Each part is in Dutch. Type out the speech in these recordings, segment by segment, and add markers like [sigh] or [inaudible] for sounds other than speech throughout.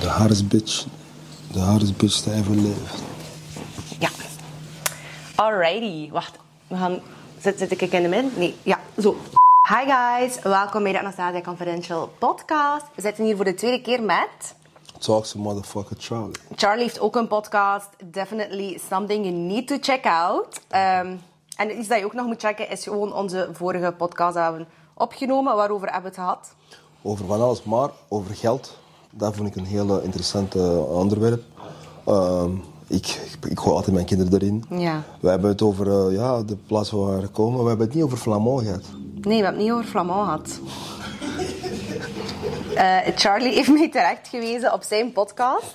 De hardest bitch. De hardest bitch that ever lived. Ja. Alrighty. Wacht. We gaan... Zit, zit ik in de min? Nee. Ja, zo. Hi guys. Welkom bij de Anastasia Confidential podcast. We zitten hier voor de tweede keer met... Talk to motherfucker Charlie. Charlie heeft ook een podcast. Definitely something you need to check out. Ehm, en iets dat je ook nog moet checken is gewoon onze vorige podcast dat we hebben opgenomen. Waarover hebben we het gehad? Over van alles, maar over geld. Dat vond ik een heel interessant eh, onderwerp. Ehm, ik, ik, gooi altijd mijn kinderen erin. Ja. We hebben het over eh, ja, de plaats waar we komen. We hebben het niet over Flamand gehad. Nee, we hebben het niet over Flamand gehad. Eh, Charlie heeft mij terecht gewezen op zijn podcast.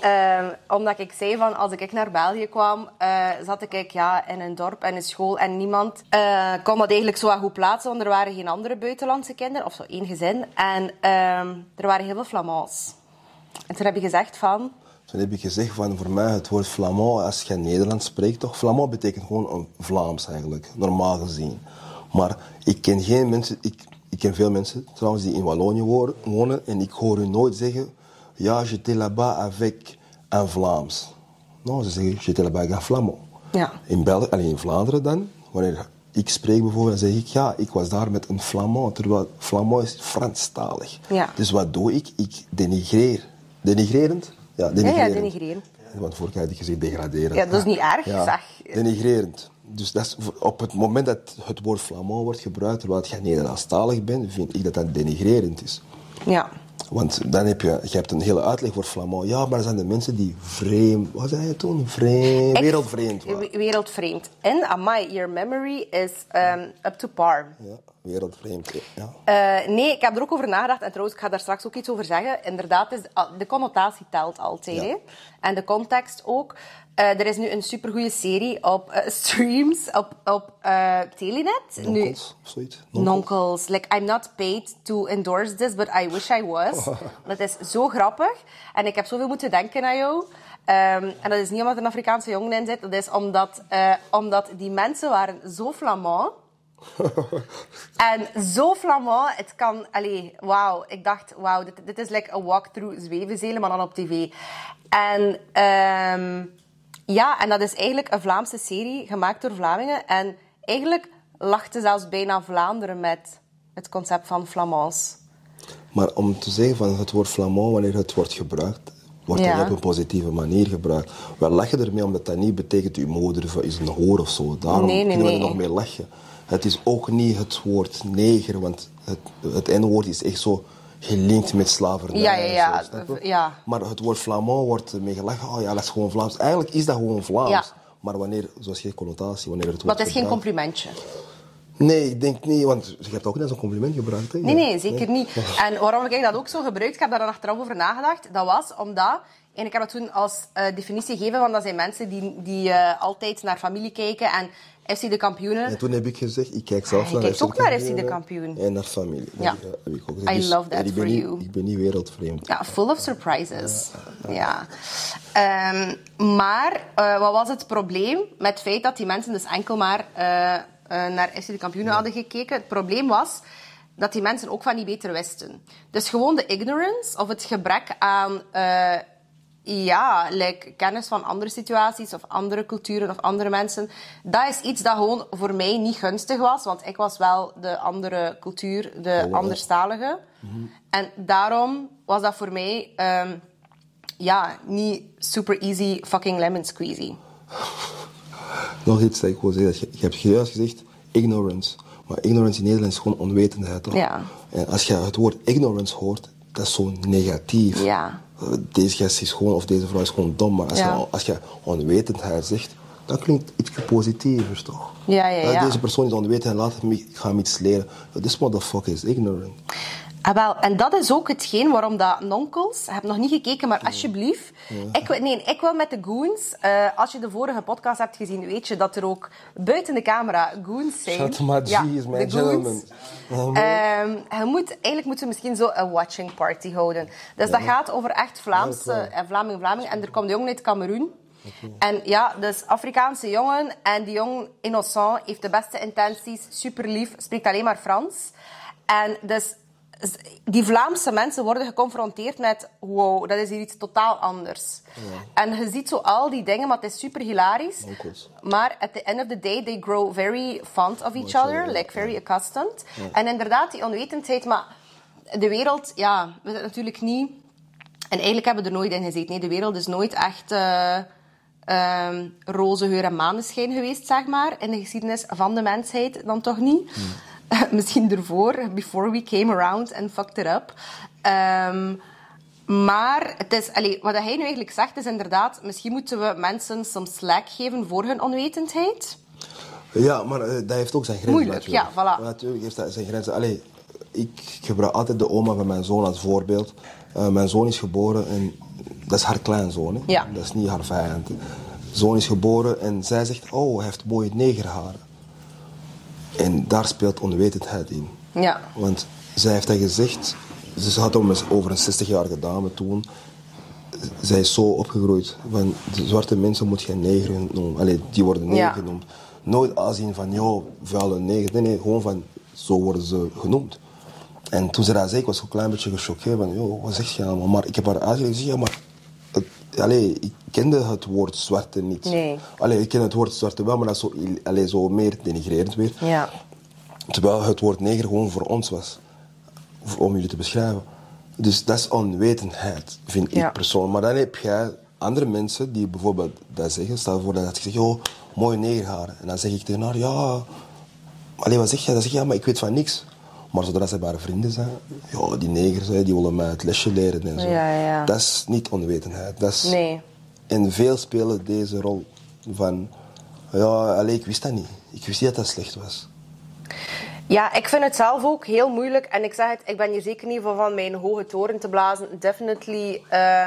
Ehm, omdat ik zei van als ik naar België kwam, eh, zat ik ja, in een dorp en een school en niemand eh, kon dat eigenlijk zo goed plaatsen, want er waren geen andere buitenlandse kinderen, of zo één gezin. En ehm, er waren heel veel Flamands. En toen heb je gezegd van, Toen heb ik gezegd van voor mij het woord Flamand, als je Nederlands spreekt, toch? Flamand betekent gewoon een Vlaams eigenlijk, normaal gezien. Maar ik ken geen mensen, ik, ik ken veel mensen trouwens die in Wallonië wonen en ik hoor hun nooit zeggen, ja, j'étais là-bas avec un Vlaams. Non, ze zeggen, j'étais là-bas avec un Flamand. Ja. In, België, alleen in Vlaanderen dan, wanneer ik spreek bijvoorbeeld, dan zeg ik, ja, ik was daar met een Flamand, terwijl Flamand is Franstalig. Ja. Dus wat doe ik? Ik denigreer. Denigrerend? Ja, ja, denigrerend. ja, denigreren. Want vorige keer had ik gezegd degraderend. Ja, dat is niet erg, zeg. Denigrerend. Dus dat is, op het moment dat het woord Flamand wordt gebruikt, terwijl je Nederlandstalig bent, vind ik dat dat denigrerend is. Ja. Want dan heb je, je hebt een hele uitleg voor Flamand. Ja, maar dat zijn de mensen die vreemd, wat zei je toen? Vreemd, wereldvreemd waren. we- Wereldvreemd. En, amai, your memory is um, up to par. Ja, wereldvreemd, ja. Eh, nee, ik heb er ook over nagedacht. En trouwens, ik ga daar straks ook iets over zeggen. Inderdaad, is, de connotatie telt altijd. Ja. Hè? En de context ook. Eh, er is nu een supergoeie serie op eh, streams op, op Telenet. Nonkels, zoiets. Nonkels. Like, I'm not paid to endorse this, but I wish I was. [laughs] dat is zo grappig. En ik heb zoveel moeten denken aan jou. Ehm, en dat is niet omdat er een Afrikaanse jongen in zit. Dat is omdat, omdat die mensen waren zo flamand. [laughs] En zo flamand, het kan... Allee, wauw. Ik dacht, wauw, dit, dit is like a walkthrough Zwevenzelen, maar dan op tv. En ehm, ja, en dat is eigenlijk een Vlaamse serie, gemaakt door Vlamingen. En eigenlijk lachte zelfs bijna Vlaanderen met het concept van Flamands. Maar om te zeggen van het woord Flamand, wanneer het wordt gebruikt, wordt Ja. dat op een positieve manier gebruikt. We lachen ermee omdat dat niet betekent uw moeder is een hoor of zo. Daarom Nee, nee, kunnen we er nee. nog mee lachen. Het is ook niet het woord neger, want het, het N-woord is echt zo gelinkt met slavernij. Ja, ja, ja. zo? Ja. Maar het woord Flamand wordt ermee gelachen. Oh ja, dat is gewoon Vlaams. Eigenlijk is dat gewoon Vlaams. Ja. Maar wanneer, zoals je connotatie, wanneer het Maar wordt het is geen complimentje. Nee, ik denk niet, want je hebt ook net zo'n compliment gebruikt. Hè? Nee, nee, zeker niet. En waarom ik dat ook zo gebruikt, ik heb daar dan achteraf over nagedacht, dat was omdat... En ik heb dat toen als eh, definitie gegeven, want dat zijn mensen die, die eh, altijd naar familie kijken en FC de kampioenen. En toen heb ik gezegd, ik kijk zelf Ah, naar kijkt FC ook naar FC de kampioen. En naar familie. Ja. Heb ik ook gezegd. I Dus- love that ik for niet, you. Ik ben niet wereldvreemd. Ja, full of surprises. Ja. Ehm, maar eh, wat was het probleem met het feit dat die mensen dus enkel maar naar FC de kampioenen hadden gekeken? Het probleem was dat die mensen ook van niet beter wisten. Dus gewoon de ignorance of het gebrek aan eh, ja, like, kennis van andere situaties of andere culturen of andere mensen. Dat is iets dat gewoon voor mij niet gunstig was, want ik was wel de andere cultuur, de anderstalige. En daarom was dat voor mij ehm, ja, niet super easy fucking lemon squeezy. [laughs] Nog iets dat ik wil zeggen. Je, je hebt juist gezegd ignorance. Maar ignorance in Nederland is gewoon onwetendheid. Toch? Ja. En als je het woord ignorance hoort, dat is zo negatief. Ja. Eh, Deze gast is gewoon, of deze vrouw is gewoon dom. Maar als, Ja. je, als je onwetendheid zegt, dan klinkt iets positiever, toch? Ja, ja, Eh, ja. Deze persoon is onwetend en laat hem, ik ga hem iets leren. This motherfucker is ignorant. Ah, wel, en dat is ook hetgeen waarom dat nonkels... Ik heb nog niet gekeken, maar alsjeblieft. Ik, nee, ik wil met de goons... eh, als je de vorige podcast hebt gezien, weet je dat er ook buiten de camera goons zijn. Shout to my G's, Ja, my de goons. gentlemen. Je moet, eigenlijk moeten we misschien zo een watching party houden. Dus dat gaat over echt Vlaamse en Vlaming, Vlaming. En er komt een jongen uit Cameroen. En ja, dus Afrikaanse jongen. En die jongen, innocent, heeft de beste intenties, super lief, spreekt alleen maar Frans. En dus die Vlaamse mensen worden geconfronteerd met wow, dat is hier iets totaal anders. En je ziet zo al die dingen, maar het is super hilarisch. Maar at the end of the day, they grow very fond of each other, like very accustomed. En inderdaad, die onwetendheid, maar de wereld, ja, we zitten natuurlijk niet... En eigenlijk hebben we er nooit in gezeten. Nee, de wereld is nooit echt eh, ehm, roze geur en maneschijn geweest, zeg maar, in de geschiedenis van de mensheid. Dan toch niet. [laughs] Misschien ervoor, before we came around and fucked it up. Ehm, maar het is, wat hij nu eigenlijk zegt is inderdaad, misschien moeten we mensen soms slack geven voor hun onwetendheid. Ja, maar eh, dat heeft ook zijn grenzen. Moeilijk, natuurlijk. ja, voilà. Natuurlijk heeft dat zijn grenzen. Allee, ik gebruik altijd de oma van mijn zoon als voorbeeld. Eh, mijn zoon is geboren en dat is haar kleinzoon. Hè? Ja. Dat is niet haar vijand. hè. Zoon is geboren en zij zegt, oh, hij heeft mooie negerharen. En daar speelt onwetendheid in. Ja. Want zij heeft dat gezegd, ze had om over een 60-jarige dame toen. Zij is zo opgegroeid. Van de zwarte mensen moet je neger noemen. Allee, die worden neger Ja. genoemd. Nooit aanzien van, joh, vuile neger. Nee, nee, gewoon van, zo worden ze genoemd. En toen ze dat zei, ik was een klein beetje gechoqueerd. Van, joh, wat zeg je allemaal? Maar ik heb haar uitgelegd, ja, maar... Allee, ik kende het woord zwarte niet. Nee. Allee, ik ken het woord zwarte wel, maar dat is zo, allee, zo meer denigrerend weer. Ja. Terwijl het woord neger gewoon voor ons was. Om jullie te beschrijven. Dus dat is onwetendheid, vind Ja. ik persoonlijk. Maar dan heb jij andere mensen die bijvoorbeeld dat zeggen. Stel voor dat ik zeg, oh, mooie negerharen. En dan zeg ik tegen haar, ja... Allee, wat zeg jij? Dan zeg je, ja, maar ik weet van niks. Maar zodra ze bij haar vrienden zijn, ja, die negers, die willen mij het lesje leren en zo. Ja, ja. Dat is niet onwetendheid. Dat is... Nee. En veel spelen deze rol van, ja, allee, ik wist dat niet. Ik wist niet dat dat slecht was. Ja, ik vind het zelf ook heel moeilijk. En ik zeg het, ik ben hier zeker niet van van mijn hoge toren te blazen. Definitely eh,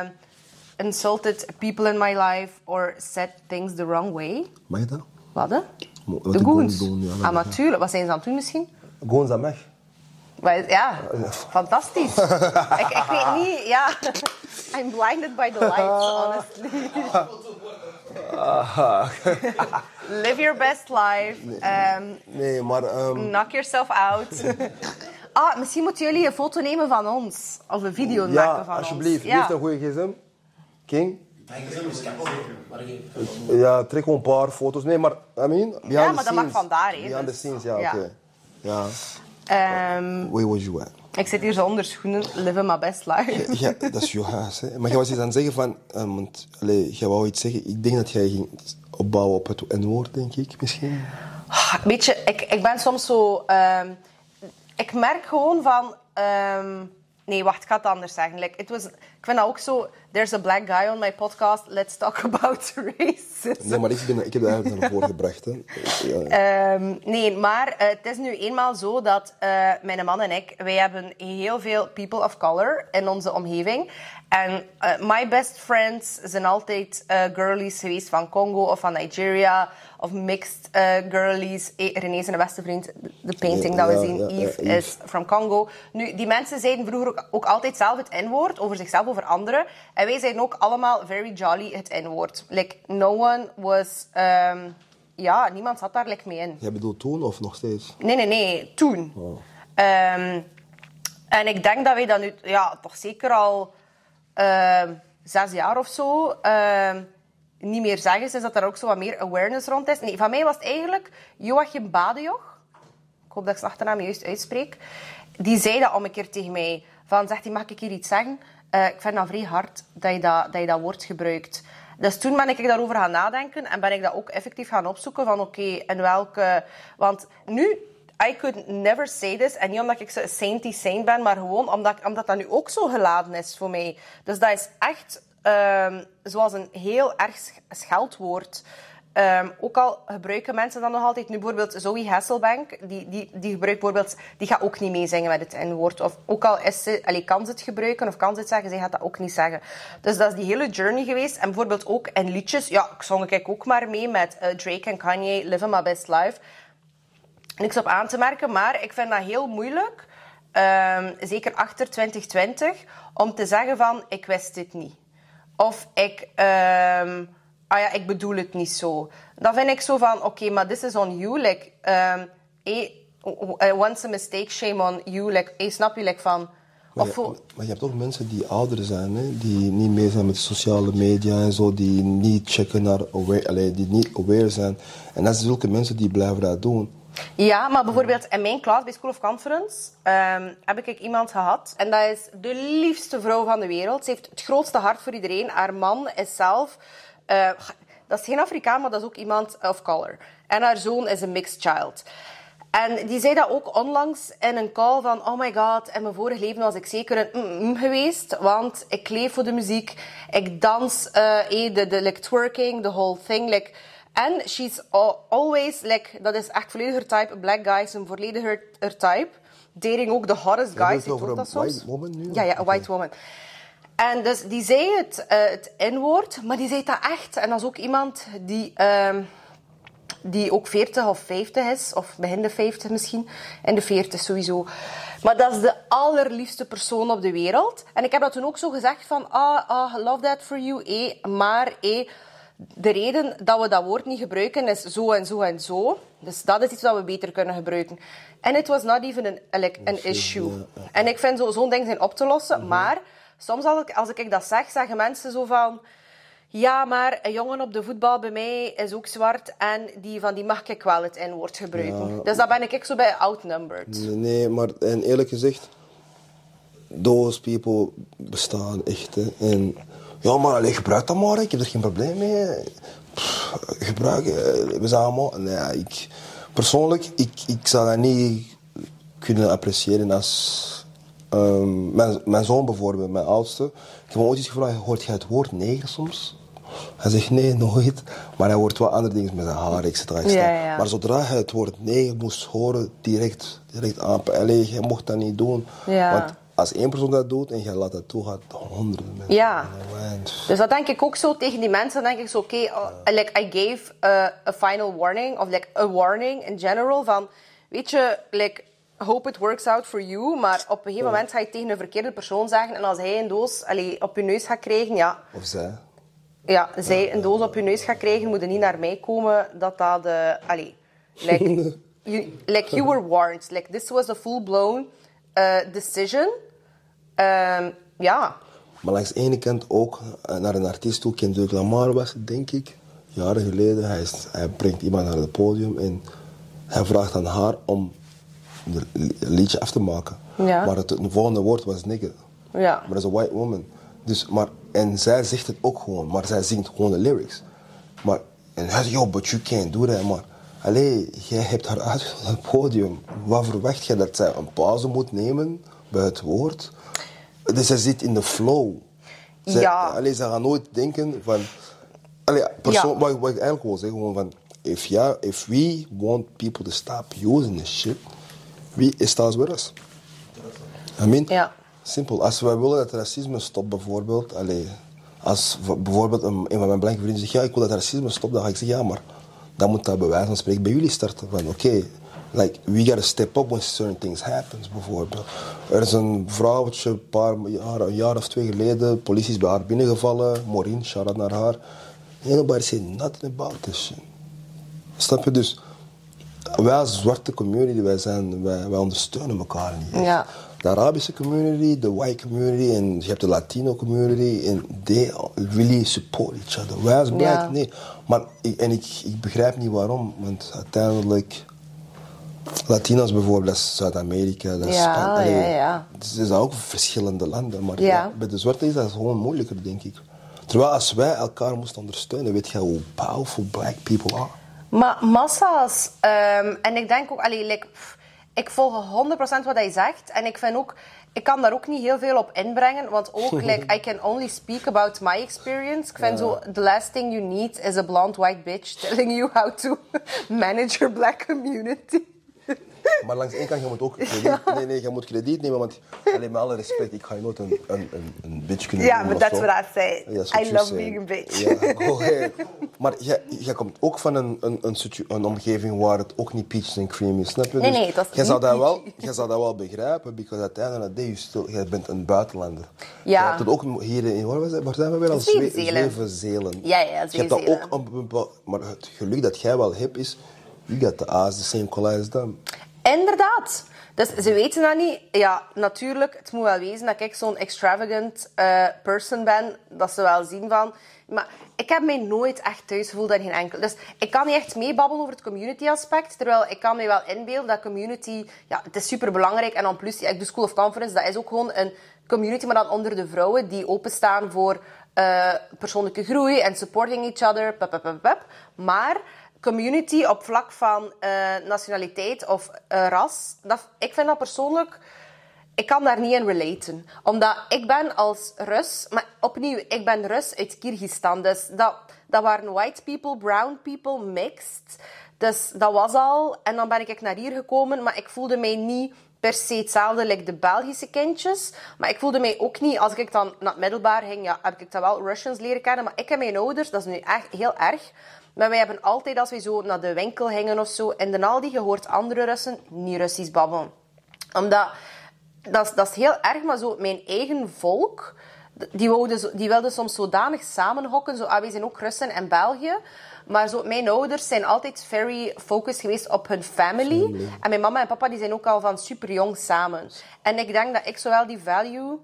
insulted people in my life or said things the wrong way. Mag je dat? Wat, hè? Wat De goons. goons doen, ja, ah, natuurlijk. Wat zijn ze aan het doen misschien? Gewoon dat mag. Maar, ja, fantastisch. [laughs] ik, ik weet niet, ja. I'm blinded by the lights, honestly. [laughs] Live your best life. Ehm, Nee, maar ehm, knock yourself out. [laughs] ah, misschien moeten jullie een foto nemen van ons. Of een video ja, maken van alsjeblieft. ons. Wie heeft een goede gsm? King? Ja, trek gewoon een paar foto's. Nee, maar, I mean, behind Ja, the maar dat mag vandaar, hè, Behind the dus- scenes, ja, ja. oké. Ja. Ehm, Where was you at? ik zit hier zonder schoenen. Living my best life. Ja, dat is je huis, hè. Maar jij was iets aan het zeggen van... ehm, want, allee, jij wou iets zeggen. Ik denk dat jij ging opbouwen op het N-woord, denk ik, misschien. Weet je, ik, ik ben soms zo... ehm, ik merk gewoon van... ehm, nee, wacht, ik ga het anders zeggen. Like, it was, ik vind dat ook zo... There's a black guy on my podcast. Let's talk [laughs] about racism. Nee, maar ik, ben, ik heb dat eigenlijk naar voren gebracht, hè. Ja. Ehm, nee, maar eh, het is nu eenmaal zo dat eh, mijn man en ik, wij hebben heel veel people of color in onze omgeving. En eh, my best friends zijn altijd eh, girlies geweest van Congo of van Nigeria. Of mixed eh, girlies. René is een beste vriend. De painting dat we Ja, zien, ja, ja, Yves. is from Congo. Nu, die mensen zeiden vroeger ook, ook altijd zelf het N-woord over zichzelf, over anderen. En wij zeiden ook allemaal very jolly het N-woord. Like, no one was... ehm, ja, niemand zat daar like, mee in. Jij bedoelt toen of nog steeds? Nee, nee, nee, toen. Ehm, en ik denk dat wij dat nu ja, toch zeker al ehm, zes jaar of zo ehm, niet meer zeggen. Sinds dat er ook zo wat meer awareness rond is. Nee, van mij was het eigenlijk Joachim Badejoch. Ik hoop dat ik zijn achternaam juist uitspreek. Die zei dat om een keer tegen mij. Van, zegt hij, mag ik hier iets zeggen? Eh, ik vind dat vrij hard dat je dat, dat je dat woord gebruikt. Dus toen ben ik daarover gaan nadenken en ben ik dat ook effectief gaan opzoeken van oké, in welke... Want nu, I could never say this. En niet omdat ik zo sainty saint ben, maar gewoon omdat, omdat dat nu ook zo geladen is voor mij. Dus dat is echt ehm, zoals een heel erg sch- scheldwoord. Ehm, ook al gebruiken mensen dat nog altijd. Nu bijvoorbeeld Zoe Hasselbank, die, die, die gebruikt bijvoorbeeld... Die gaat ook niet meezingen met het N-woord. Of ook al is ze, kan ze het gebruiken of kan ze het zeggen, zij gaat dat ook niet zeggen. Dus dat is die hele journey geweest. En bijvoorbeeld ook in liedjes... Ja, ik zong ik ook maar mee met eh, Drake en Kanye, Living My Best Life. Niks op aan te merken, maar ik vind dat heel moeilijk... ehm, zeker achter 2020, om te zeggen van, ik wist dit niet. Of ik, ehm, ah ja, ik bedoel het niet zo. Dan vind ik zo van, oké, maar this is on you. Like, ehm, eh, uh, once a mistake, shame on you. Like, hey, snap je, like van... Maar Of, je, maar je hebt ook mensen die ouder zijn, hè? die niet mee zijn met sociale media en zo, die niet checken naar aware, die niet aware zijn. En dat zijn zulke mensen die blijven dat doen. Ja, maar bijvoorbeeld in mijn klas bij School of Conference ehm, heb ik iemand gehad. En dat is de liefste vrouw van de wereld. Ze heeft het grootste hart voor iedereen. Haar man is zelf... eh, dat is geen Afrikaan, maar dat is ook iemand of color. En haar zoon is een mixed child. En die zei dat ook onlangs in een call van... Oh my god, in mijn vorig leven was ik zeker een mm-mm geweest. Want ik leef voor de muziek. Ik dans, eh, eh, de, de like, twerking, the whole thing. Like, en she's al- always, like, dat is echt volledig haar type. Black guy is een volledig haar, haar type. Dating ook de hottest guys. het Ik over hoor een dat soms. white woman nu? Ja, ja, een white woman. En dus die zei het, eh, het inwoord, maar die zei dat echt. En dat is ook iemand die, ehm, die ook 40 of 50 is, of begin de 50 misschien, en de 40 sowieso. Maar dat is de allerliefste persoon op de wereld. En ik heb dat toen ook zo gezegd van, ah, ah love that for you, eh, maar eh, de reden dat we dat woord niet gebruiken is zo en zo en zo. Dus dat is iets dat we beter kunnen gebruiken. En it was not even an, like, an issue. En ik vind zo- zo'n ding zijn op te lossen, maar soms als ik, als ik dat zeg, zeggen mensen zo van... Ja, maar een jongen op de voetbal bij mij is ook zwart en die, van die mag ik wel het N-woord gebruiken. Dus dan ben ik ook zo bij outnumbered. Nee, nee, maar en eerlijk gezegd, those people bestaan echt. Hè. En ja, maar allee, gebruik dat maar, ik heb er geen probleem mee. Pff, gebruik, eh, we zijn allemaal. Nee, ik, persoonlijk, ik, ik zou dat niet kunnen appreciëren als. ehm, mijn, mijn zoon bijvoorbeeld, mijn oudste. Ik heb ooit eens gevraagd: hoort jij het woord neger soms? Hij zegt nee, nooit. Maar hij hoort wel andere dingen met zijn haar, et cetera, et cetera. Ja, ja. Maar zodra hij het woord neger moest horen, direct, direct aan. Allee, jij mocht dat niet doen. Ja. Want als één persoon dat doet en jij laat dat toe, gaat honderden mensen. Ja. Dus dat denk ik ook zo tegen die mensen. Dan denk ik zo, oké, oh, like I gave a, a final warning, of like a warning in general, van, weet je, like, hope it works out for you, maar op een gegeven moment ga je tegen een verkeerde persoon zeggen, en als hij een doos allee, op je neus gaat krijgen, ja, Of zij. ja, zij een doos op je neus gaat krijgen, moet er niet naar mij komen dat dat de... Allee, [laughs] like, you, like you were warned. Like, this was a full-blown uh, decision. Ehm, ja. Maar langs de ene kant ook eh, naar een artiest toe. Kendrick Lamar was het, denk ik. Jaren geleden. Hij, is, hij brengt iemand naar het podium en hij vraagt aan haar om een li- een liedje af te maken. Ja. Maar het, het volgende woord was nigger. Ja. Maar dat is een white woman. Dus, maar, en zij zegt het ook gewoon, maar zij zingt gewoon de lyrics. Maar, en hij zegt, yo, but you can't do that. Maar, allee, jij hebt haar uit op het podium. Wat verwacht je dat zij een pauze moet nemen bij het woord? Dus zij zit in de flow. Zij, Ja. Allee, ze gaan nooit denken van... Allee, persoon, Ja. wat, ik- wat ik eigenlijk wil zeggen, gewoon van... If, ja, if we want people to stop using this shit, wie is starts with us? I mean, Ja. simpel. Als wij willen dat racisme stopt, bijvoorbeeld, allee, als bijvoorbeeld een, een van mijn blanke vrienden zegt, ja, ik wil dat racisme stopt, dan ga ik zeggen, ja, maar dan moet dat bij wijze van spreken bij jullie starten. Van, oké, like, we gotta step up when certain things happen, bijvoorbeeld. Er is een vrouwtje, een paar jaar, een jaar of twee geleden, politie is bij haar binnengevallen, Maureen, shout-out naar haar. Ain't nobody said nothing about this shit. Snap je? Dus wij als zwarte community, wij, zijn, wij, wij ondersteunen elkaar niet. Ja. De Arabische community, de white community en je hebt de Latino community en they really support each other. Wij als black, Ja. nee. Maar ik, en ik, ik begrijp niet waarom, want uiteindelijk... Latino's bijvoorbeeld, dat is Zuid-Amerika, dat is Ja, Span- allee, ja, ja. Het zijn ook verschillende landen, maar Ja. bij de zwarte is dat gewoon moeilijker, denk ik. Terwijl als wij elkaar moesten ondersteunen, weet je hoe powerful black people are. Maar massa's. ehm, en ik denk ook, allee, like, pff, ik volg 100% wat hij zegt. En ik vind ook, ik kan daar ook niet heel veel op inbrengen. Want ook, [laughs] like, I can only speak about my experience. Ik vind zo, the last thing you need is a blonde white bitch telling you how to [laughs] manage your black community. [laughs] Maar langs ene kant, je moet ook krediet, nee, nee, je moet krediet nemen, want alleen met alle respect, ik ga je nooit een, een, een, een bitch kunnen Ja, I. Ja, dat is wat I you love say. being a bitch. Ja, [laughs] go ahead. Maar jij, jij komt ook van een, een, een, een omgeving waar het ook niet peaches en cream is, snap je? Nee, Dus nee, dat is jij zou niet dat wel, jij zou dat wel begrijpen, because at the end of the day, you still, jij bent een buitenlander. Ja. Je hebt het ook hier in, waar, was het, waar zijn we weer? Al Zwevenzelen. Zwevenzelen. Ja, ja, Je hebt dat ook maar het geluk dat jij wel hebt is, you got the eyes the same color as them. Inderdaad. Dus ze weten dat niet. Ja, natuurlijk, het moet wel wezen dat ik zo'n extravagant eh, person ben. Dat ze wel zien van... Maar ik heb mij nooit echt thuis gevoeld in geen enkel. Dus ik kan niet echt meebabbelen over het community aspect. Terwijl ik kan me wel inbeelden dat community... Ja, het is super belangrijk. En dan plus, ja, ik doe School of Conference. Dat is ook gewoon een community, maar dan onder de vrouwen. Die openstaan voor eh, persoonlijke groei en supporting each other. Pep. Maar community op vlak van eh, nationaliteit of eh, ras, dat, ik vind dat persoonlijk... Ik kan daar niet in relaten. Omdat ik ben als Rus... Maar opnieuw, ik ben Rus uit Kyrgyzstan. Dus dat, dat waren white people, brown people, mixed. Dus dat was al. En dan ben ik naar hier gekomen. Maar ik voelde mij niet per se hetzelfde like de Belgische kindjes. Maar ik voelde mij ook niet... Als ik dan naar het middelbaar ging, ja, heb ik dat wel Russians leren kennen. Maar ik en mijn ouders, dat is nu echt heel erg... Maar wij hebben altijd, als we zo naar de winkel gingen of zo, in de Aldi gehoord andere Russen niet Russisch babbelen. Omdat, dat is, dat is heel erg, maar zo mijn eigen volk, die, wilden zo, die wilden soms zodanig samenhokken. Zo, ah, wij zijn ook Russen en België. Maar zo, mijn ouders zijn altijd very focused geweest op hun family. En mijn mama en papa die zijn ook al van super jong samen. En ik denk dat ik zowel die value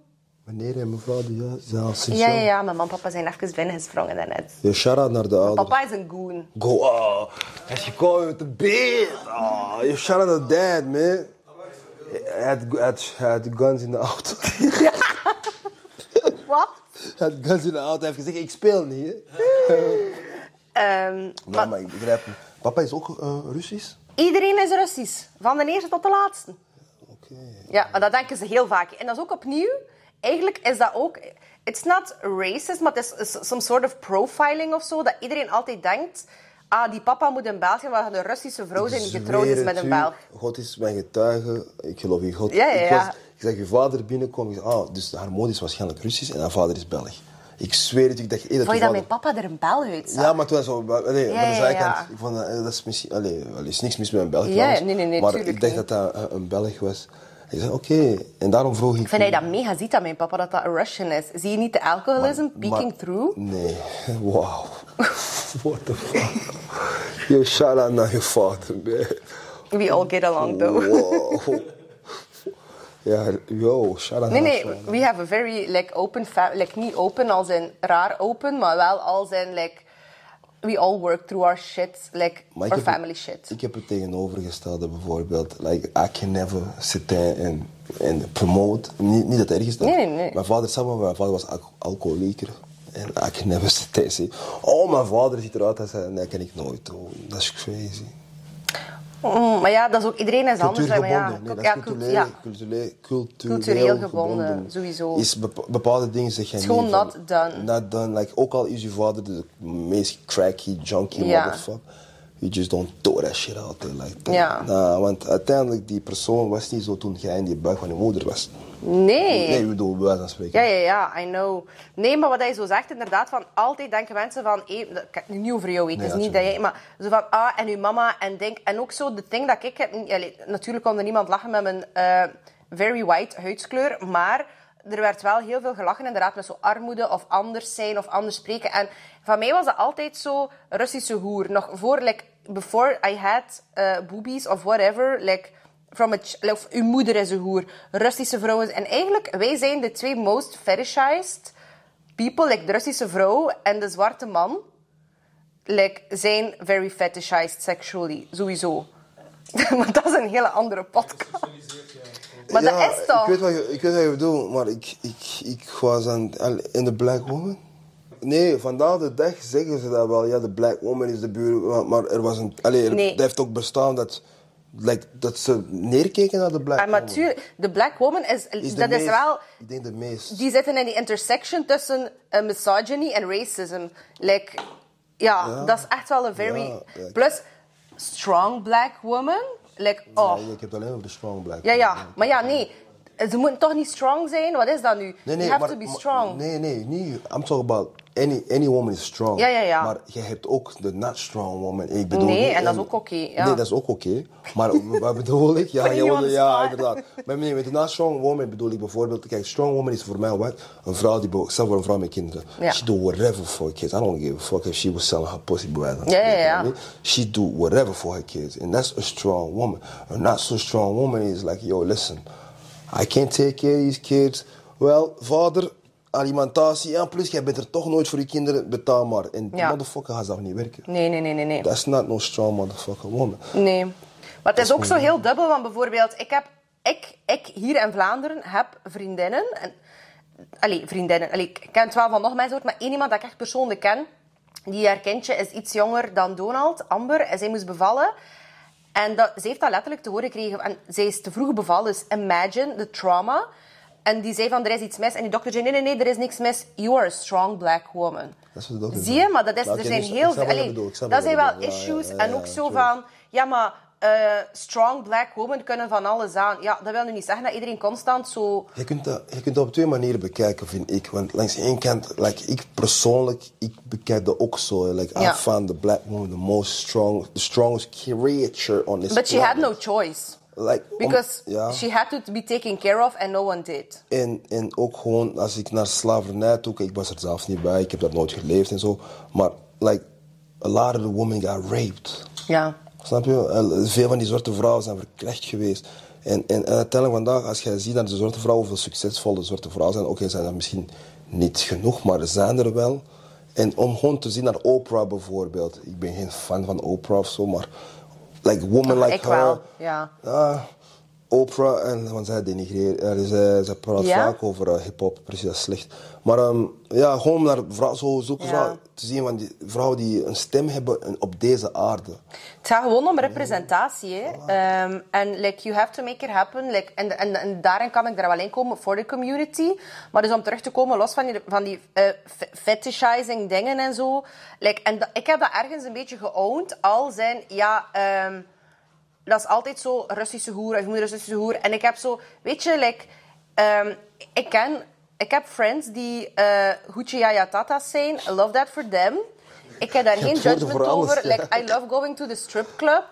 Meneer en mevrouw, die ja, zijn Ja, ja, ja. Mijn man en papa zijn even binnengesprongen daarnet. Ja, shout-out naar de ouders. Papa is een goon. Go, oh, hij is gekomen met de beat. Oh, you shout out to dad, man. Hij had, guns in de auto. [laughs] Wat? hij had guns in de auto. Hij heeft gezegd, ik speel niet. Hè? [laughs] Ehm, Nou, maar maar ik begrijp hem. Papa is ook eh, Russisch? iedereen is Russisch. Van de eerste tot de laatste. Oké. Ja, maar dat denken ze heel vaak. En dat is ook opnieuw... Eigenlijk is dat ook... It's not racist, maar het is some sort of profiling of zo. Dat iedereen altijd denkt... Ah, die papa moet een Belg zijn, maar een Russische vrouw zijn die getrouwd is met een Belg. God is mijn getuige. Ik geloof in God. Ja, ja, Ik, was, ik zag je vader binnenkomen. Ik zei, ah, dus haar moeder is waarschijnlijk Russisch en haar vader is Belg. Ik zweer het, ik dacht eerder Vond je dat mijn papa er een Belg uitzag? Ja, maar toen was zo, allee, Ja, van de zijkant. ja. Ik vond dat, eh, dat is misschien, allee, er is niks mis met een Belg Ja, nee, nee, nee, maar ik dacht niet. dat dat eh, een Belg was. Ik zei, oké, en daarom vroeg ik... Ik vind hij dat mega ziet aan mijn papa, dat dat een Russian is. Zie je niet de alcoholism peeking maar- through? Nee, [laughs] wauw. [laughs] What the fuck? Yo, shout out naar je vader, man. We all get along, though. Wow. Ja, yo, shout out Nee, nee, we have a very like open, like niet open als in raar open, maar wel als in like we all work through our shit, like Maar our family shit. Ik heb het tegenovergestelde bijvoorbeeld. Like, I can never zitten en, en promote. Niet, niet dat het erg is. dat- Nee, nee, nee. Mijn vader, samen mijn vader was al- alcoholieker. En I can never zitten en zeggen, oh, mijn vader ziet eruit als hij... Nee, dat kan ik nooit doen. Dat is crazy. Mm, maar ja, dat is ook iedereen is anders. hè, Maar ja. Nee, dat is cultureel, ja. cultureel, cultureel, Cultureel gebonden, sowieso. Is bepa- bepaalde dingen zeg je niet gewoon van- not done. Not done. Like, ook al is je vader de meest cracky, junkie Ja. motherfucker. You just don't throw that shit out there like that. Ja. Nou, want uiteindelijk, die persoon was niet zo toen jij in die buik van je moeder was. Nee. Nee, ik bedoel, bij wijze van spreken. Ja, ja, ja, I know. Nee, maar wat hij zo zegt, inderdaad, van altijd denken mensen van, ik het niet over jou Nee, het is niet dat jij, maar zo van, ah, en uw mama, en denk, en ook zo, de ding dat ik heb, natuurlijk kon er niemand lachen met mijn eh, very white huidskleur, maar er werd wel heel veel gelachen, inderdaad, met zo armoede of anders zijn of anders spreken. En van mij was dat altijd zo Russische hoer. Nog voor, like, before I had eh, boobies of whatever, like, from a of uw moeder is een hoer, Russische vrouwen. En eigenlijk, wij zijn de twee most fetishized people, like de Russische vrouw en de zwarte man, like, zijn very fetishized sexually, sowieso. [laughs] maar dat is een hele andere podcast. Maar Ja, dat is toch? Ik weet wat je, ik weet wat je bedoelt, maar ik, ik, ik was aan, in de Black Woman. Nee, vandaag de dag zeggen ze dat wel. Ja, de Black Woman is de buur. Maar, maar er was een. Allee, er, Nee. dat heeft ook bestaan dat, like, dat ze neerkeken naar de Black Ah, maar Woman. tuurlijk, de black woman is, dat is wel... Ik denk de meest. Die zitten in die intersection tussen eh, misogyny en racism. Like, ja, Ja. dat is echt wel een very... Ja. Plus, strong black woman. Like, oh... Ja, ik heb het alleen over de Black Ja, ja. Maar ja, nee. Ze moeten toch niet strong zijn? Wat is dat nu? Nee, you nee, have maar, to be maar- strong. Nee, nee, niet. I'm talking about any, any woman is strong. Ja, ja, ja. Maar je hebt ook de not strong woman. Ik bedoel Nee, niet- en dat is ook oké, ja. Nee, dat is ook oké. Maar [laughs] wat bedoel ik? Ja, ja, you ja inderdaad. Maar nee, met de not strong woman bedoel ik bijvoorbeeld... Kijk, strong woman is voor mij wat? Een vrouw die... Stel voor een vrouw met kinderen. Ja. She do whatever for her kids. I don't give a fuck if she was selling her pussy that. Ja, ja, ja. She do whatever for her kids. And that's a strong woman. A not so strong woman is like, yo, listen... I can't take care of these kids. Wel, vader, alimentatie. En plus, jij bent er toch nooit voor je kinderen. Betaal maar. En die Ja. motherfucker gaat zelf niet werken. Nee, nee, nee, nee. nee. That's not no strong motherfucking woman. Nee. Maar het is ook zo heel dubbel, want bijvoorbeeld, ik heb, ik, ik hier in Vlaanderen heb vriendinnen. En, allee, vriendinnen. Allee, ik ken wel van nog mensen, hoor, maar één iemand dat ik echt persoonlijk ken, die haar kindje is iets jonger dan Donald, Amber, en zij moest bevallen. En dat, ze heeft dat letterlijk te horen gekregen. En zij is te vroeg bevallen, dus imagine the trauma. En die zei van, er is iets mis. En die dokter zei, nee, nee, nee, er is niks mis. You are a strong black woman. Dat is wat de dokter Zie je? Maar dat is, Nou, er zijn ik heel veel... dat zijn wel. Ja, issues. ja, en ook zo van... Ja, maar eh, strong black women kunnen van alles aan. Ja, dat wil nu niet zeggen dat iedereen constant zo... Je kunt, dat, je kunt dat op twee manieren bekijken, vind ik. Want langs één kant, like, ik persoonlijk, ik bekijk dat ook zo. Like, Ja. I found the black woman the most strong, the strongest creature on this But she had no choice. Like, om- Because ja. she had to be taken care of and no one did. En, en ook gewoon, als ik naar slavernij toe ik was er zelf niet bij, ik heb dat nooit geleefd en zo. Maar, like, a lot of the women got raped. Ja. Snap je? Veel van die zwarte vrouwen zijn verkracht geweest. En, en, en uiteindelijk vandaag, als je ziet dat de zwarte vrouwen, hoeveel succesvolle zwarte vrouwen zijn, oké, zijn dat misschien niet genoeg, maar er zijn er wel. En om gewoon te zien naar Oprah bijvoorbeeld. Ik ben geen fan van Oprah of zo, maar like woman like ik her. wel, ja. Ah, Oprah, en, want zij denigreert, eh, zij, zij praat Ja? vaak over eh, hip-hop, precies, dat is slecht. Maar ehm, ja, gewoon naar vrouw, zo, zulke Ja. te zien, van die vrouwen die een stem hebben en op deze aarde. Het gaat gewoon om representatie. hè. Ehm, En like, you have to make it happen. Like, en, en, en daarin kan ik er wel in komen voor de community. Maar dus om terug te komen, los van die, van die eh, fe- fetishizing dingen en zo. Like, en ik heb dat ergens een beetje geowned. Al zijn, ja... ehm, dat is altijd zo Russische hoer, of een Russische hoer. En ik heb zo, weet je, like, ehm, ik ken, ik heb friends die uh, Huchiyaya Tata's zijn. I love that for them. Ik heb daar geen judgment alles, over. ja. Like, I love going to the strip club.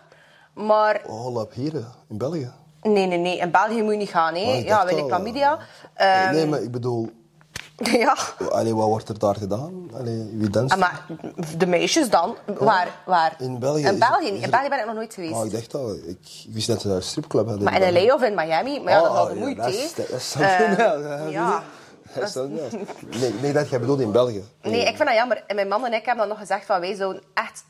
Maar Oh, up, hier, eh, in België. nee, nee, nee. In België moet je niet gaan. Oh, Hè. ik Ja, wil ik chlamydia. eh, Ehm, nee, maar ik bedoel, [laughs] ja. allee, wat wordt er daar gedaan? Allee, wie danst? Ah, maar de meisjes dan? Waar? waar? In België In België. In België ben ik nog nooit geweest. Oh, ik dacht al, ik, wist dat ze daar een stripclub hadden. Maar in België. LA of in Miami? Maar ja, dat is al de ja, moeite, dat hè. is- Dat is Eh, [laughs] ja. Dat is else. Nee, nee, dat jij bedoelt in België. Nee, ik vind dat jammer. En mijn man en ik hebben dan nog gezegd van wij zouden echt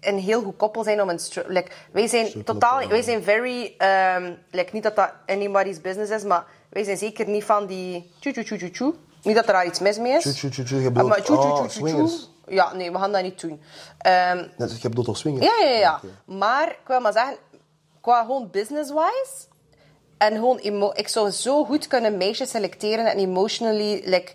een heel goed koppel zijn om een like, wij zijn totaal wij zijn very um, like, niet dat dat anybody's business is maar wij zijn zeker niet van die tjoe tjoe tjoe tjoe tjoe niet dat er daar iets mis mee is Tjoe, tjoe, tjoe, tjoe, je Ah, bedoelt- maar tjoe tjoe oh, tjoe tjoe swingers. tjoe ja nee we gaan dat niet doen Ehm, Net, je bedoelt toch swingen? ja, ja, ja. Oké. Maar ik wil maar zeggen, qua gewoon business-wise... En gewoon, emo- ik zou zo goed kunnen meisjes selecteren en emotionally... Like,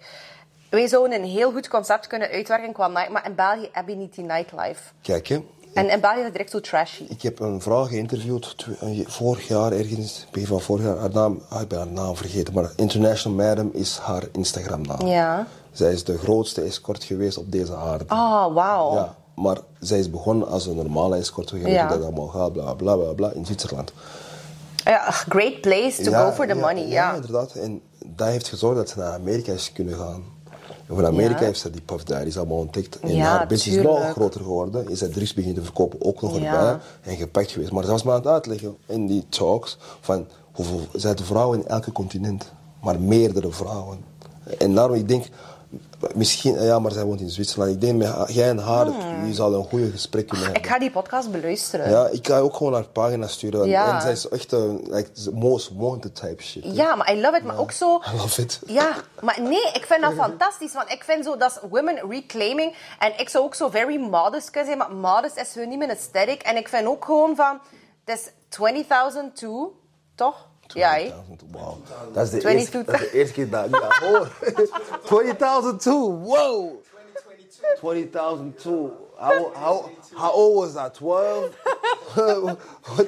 wij zouden een heel goed concept kunnen uitwerken qua night... Maar in België heb je niet die nightlife. Kijk, hè. En België is het direct zo trashy. Ik heb een vrouw geïnterviewd een- vorig jaar ergens, begin van vorig jaar. Haar naam, ah, ik ben haar naam vergeten, maar International Madam is haar Instagram-naam. Ja. Zij is de grootste escort geweest op deze aarde. Oh, wauw. Ja, maar zij is begonnen als een normale escort. We gaan Ja. dat allemaal gaat, bla bla bla bla, in Zwitserland. Ja, great place to go for the money, ja. Ja, inderdaad. En dat heeft gezorgd dat ze naar Amerika is kunnen gaan. En van Amerika Ja. heeft ze die Puff Daddy's allemaal ontdekt. En Ja, haar business is nog groter geworden. Is zij drugs beginnen te verkopen, ook nog erbij. En gepakt geweest. Maar ze was maar aan het uitleggen in die talks van hoeveel zijn vrouwen in elke continent. Maar meerdere vrouwen. En daarom, ik denk, misschien, ja, maar zij woont in Zwitserland. Ik denk, met jij en haar, je zal een goede gesprek kunnen hebben. Hmm. Ik ga die podcast beluisteren. Ja, ik ga ook gewoon haar pagina sturen. Ja. En zij is echt een like, most wanted type shit. hè. Ja, maar I love it. Maar ook zo... [laughs] I love it. Ja, maar nee, ik vind dat fantastisch. Want ik vind zo, dat is women reclaiming. En ik zou ook zo very modest kunnen zijn. Maar modest is gewoon niet mijn aesthetic. En ik vind ook gewoon van... Het is 20.000 toe, toch? Ja, hè? 20.000, Wow. Is de 22. eerste, dat is de eerste [laughs] keer dat ik hoor. 20.000 too, wow. 2002. How, how, how old was that? [laughs] 12?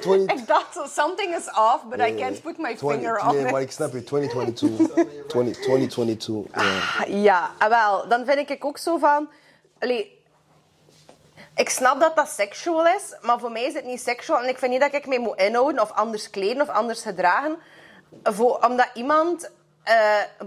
20, [laughs] Ik dacht, something is off, but I can't put my 20 finger on Nee, it. maar ik snap je. 2022. 20, 2022. ja. Ja, ah, wel, dan vind ik ook zo van... Allee, ik snap dat dat seksueel is, maar voor mij is het niet seksueel. En ik vind niet dat ik mij moet inhouden of anders kleden of anders gedragen. Voor, omdat iemand eh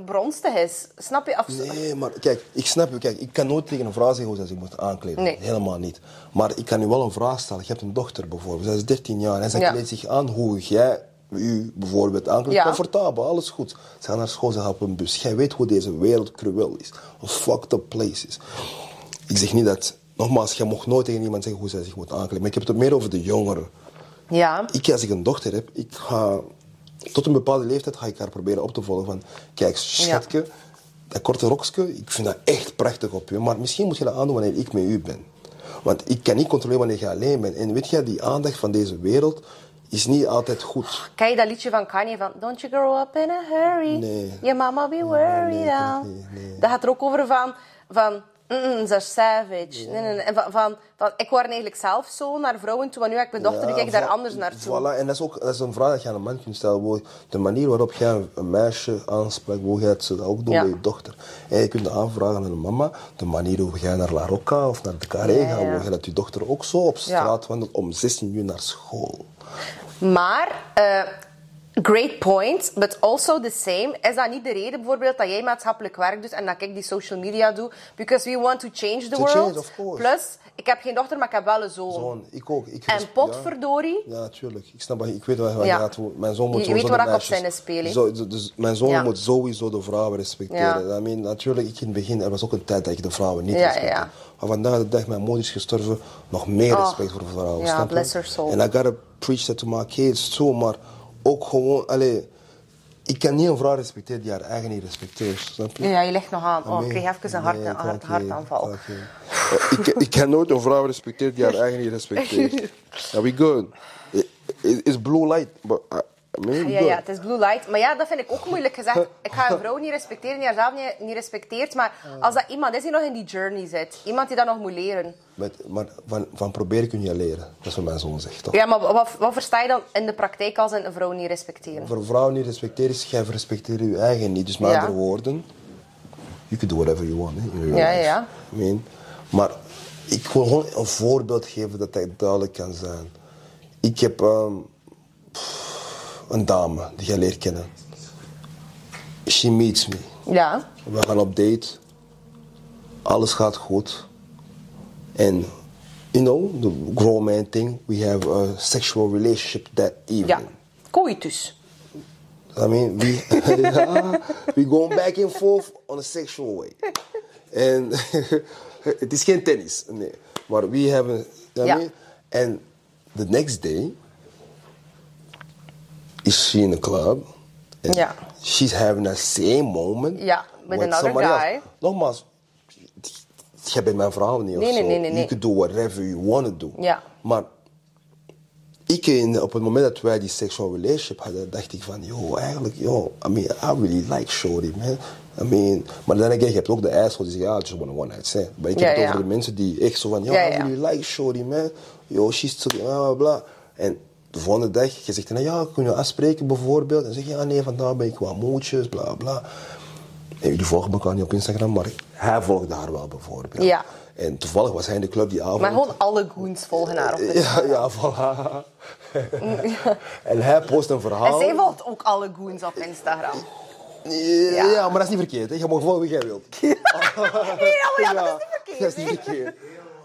bronstig is. Snap je? Of, Nee, maar kijk, ik snap je. Kijk, ik kan nooit tegen een vrouw zeggen hoe ze zich moet aankleden. Nee. Helemaal niet. Maar ik kan je wel een vraag stellen. Je hebt een dochter bijvoorbeeld. Zij is 13 jaar en zij Ja. kleedt zich aan hoe jij u bijvoorbeeld aankleedt. Ja. Comfortabel, alles goed. Ze gaan naar school, ze gaan op een bus. Jij weet hoe deze wereld cruel is. Een fucked up place is. Ik zeg niet dat... Nogmaals, jij mag nooit tegen iemand zeggen hoe zij zich moet aankleden. Maar ik heb het meer over de jongeren. ja. Ik, als ik een dochter heb, ik ga... Tot een bepaalde leeftijd ga ik haar proberen op te volgen van... Kijk, schatje, dat korte rokje, ik vind dat echt prachtig op je. Maar misschien moet je dat aandoen wanneer ik met u ben. Want ik kan niet controleren wanneer je alleen bent. En weet je, die aandacht van deze wereld is niet altijd goed. Ken je dat liedje van Kanye van Don't you grow up in a hurry? Nee. Your mama be worried nee, het niet, nee. Dat gaat er ook over van... van Mm, ze savage. Nee, nee, van, van, van, ik word eigenlijk zelf zo naar vrouwen toe, maar nu heb ik mijn dochter, kijk daar anders naartoe. Voilà, en dat is ook dat is een vraag dat je aan een man kunt stellen. De manier waarop jij een meisje aanspreekt, hoe jij het zou ook doen Ja. bij je dochter. En je kunt aanvragen aan een mama, de manier hoe jij naar La Rocca of naar de Carré gaat, hoe jij dat je dochter ook zo op straat wandelt om 16 uur naar school. Maar, eh, great point, but also the same. Is dat niet de reden bijvoorbeeld dat jij maatschappelijk werk doet en dat ik die social media doe? Because we want to change the To world. change, of course. Plus, ik heb geen dochter, maar ik heb wel een zoon. Zoon, ik ook. Ik En potverdorie. Ja, natuurlijk. Ik snap ik weet wat je Ja. gaat. Mijn zoon moet Je- weet waar ik op zijn speel, hè? Zo, dus- mijn zoon Ja. moet sowieso de vrouwen respecteren. I mean, natuurlijk, ik in het begin, er was ook een tijd dat ik de vrouwen niet respecteerde. ja. Maar vandaag de dag, mijn moeder is gestorven, nog meer Oh. respect voor de vrouwen. Ja, bless her soul. En I gotta preach that to my kids too, maar ook gewoon, allee, ik kan niet een vrouw respecteren die haar eigen niet respecteert. Snap je? Ja, je ligt nog aan. Oh, ik kreeg even een, hart, nee, hart, hartaanval. ik, ik kan nooit een vrouw respecteren die haar eigen niet respecteert. [laughs] Are we good? It- it- It's blue light, but We Ja, ja, het is blue light. Maar ja, dat vind ik ook moeilijk gezegd. Ik ga een vrouw niet respecteren die haarzelf niet, niet respecteert. Maar als dat iemand is die nog in die journey zit, iemand die dat nog moet leren. Met, maar van, van proberen kun je leren. Dat is wat mijn zoon zegt, toch? Ja, maar wat, wat versta je dan in de praktijk als een vrouw niet respecteren? Voor vrouwen niet respecteren is, jij respecteert je eigen niet. Dus met Ja. andere woorden, you can do whatever you want. hè, Ja, ja. I mean, maar ik wil gewoon een voorbeeld geven dat dat duidelijk kan zijn. Ik heb ehm, pff, een dame die jij leert kennen. She meets me. Ja. We gaan op date. Alles gaat goed. En, you know, the grown man thing. We have a sexual relationship that evening. Ja. Coitus. I mean, we, [laughs] we going back and forth on a sexual way. En [laughs] het is geen tennis, nee. Maar we a, I Ja. and the next day is she in the club. And Ja. She's having that same moment. Ja, with another guy. Else. Nogmaals, jij bent mijn vrouw niet Nee, of nee, zo. nee, nee, nee. You could do whatever you want to do. Ja. Maar ik, in, op het moment dat wij die sexual relationship hadden, dacht ik van, yo, eigenlijk, yo, I mean, I really like Shorty, man. I mean, maar dan again, je hebt ook de assholes die zeggen, ja, I just want one night stand. Maar ik heb Ja, het ja. over de mensen die echt zo van, yo, I really like Shorty, man. Yo, she's too, bla, bla. En de volgende dag, je zegt, nou ja, kunnen we afspreken bijvoorbeeld? En zeg je, ja, nee, vandaag ben ik wat moedjes, bla, bla. En jullie volgen elkaar niet op Instagram, maar hij volgde haar wel bijvoorbeeld. Ja. En toevallig was hij in de club die avond. Maar gewoon alle goons volgen haar op de Ja, ja, voilà. [laughs] en hij post een En verhaal. zij volgt ook alle goons op Instagram. Ja, ja, maar dat is niet verkeerd. Hè. Je mag volgen wie jij wilt. [laughs] Nee, oh ja, dat is niet verkeerd. Dat is niet verkeerd.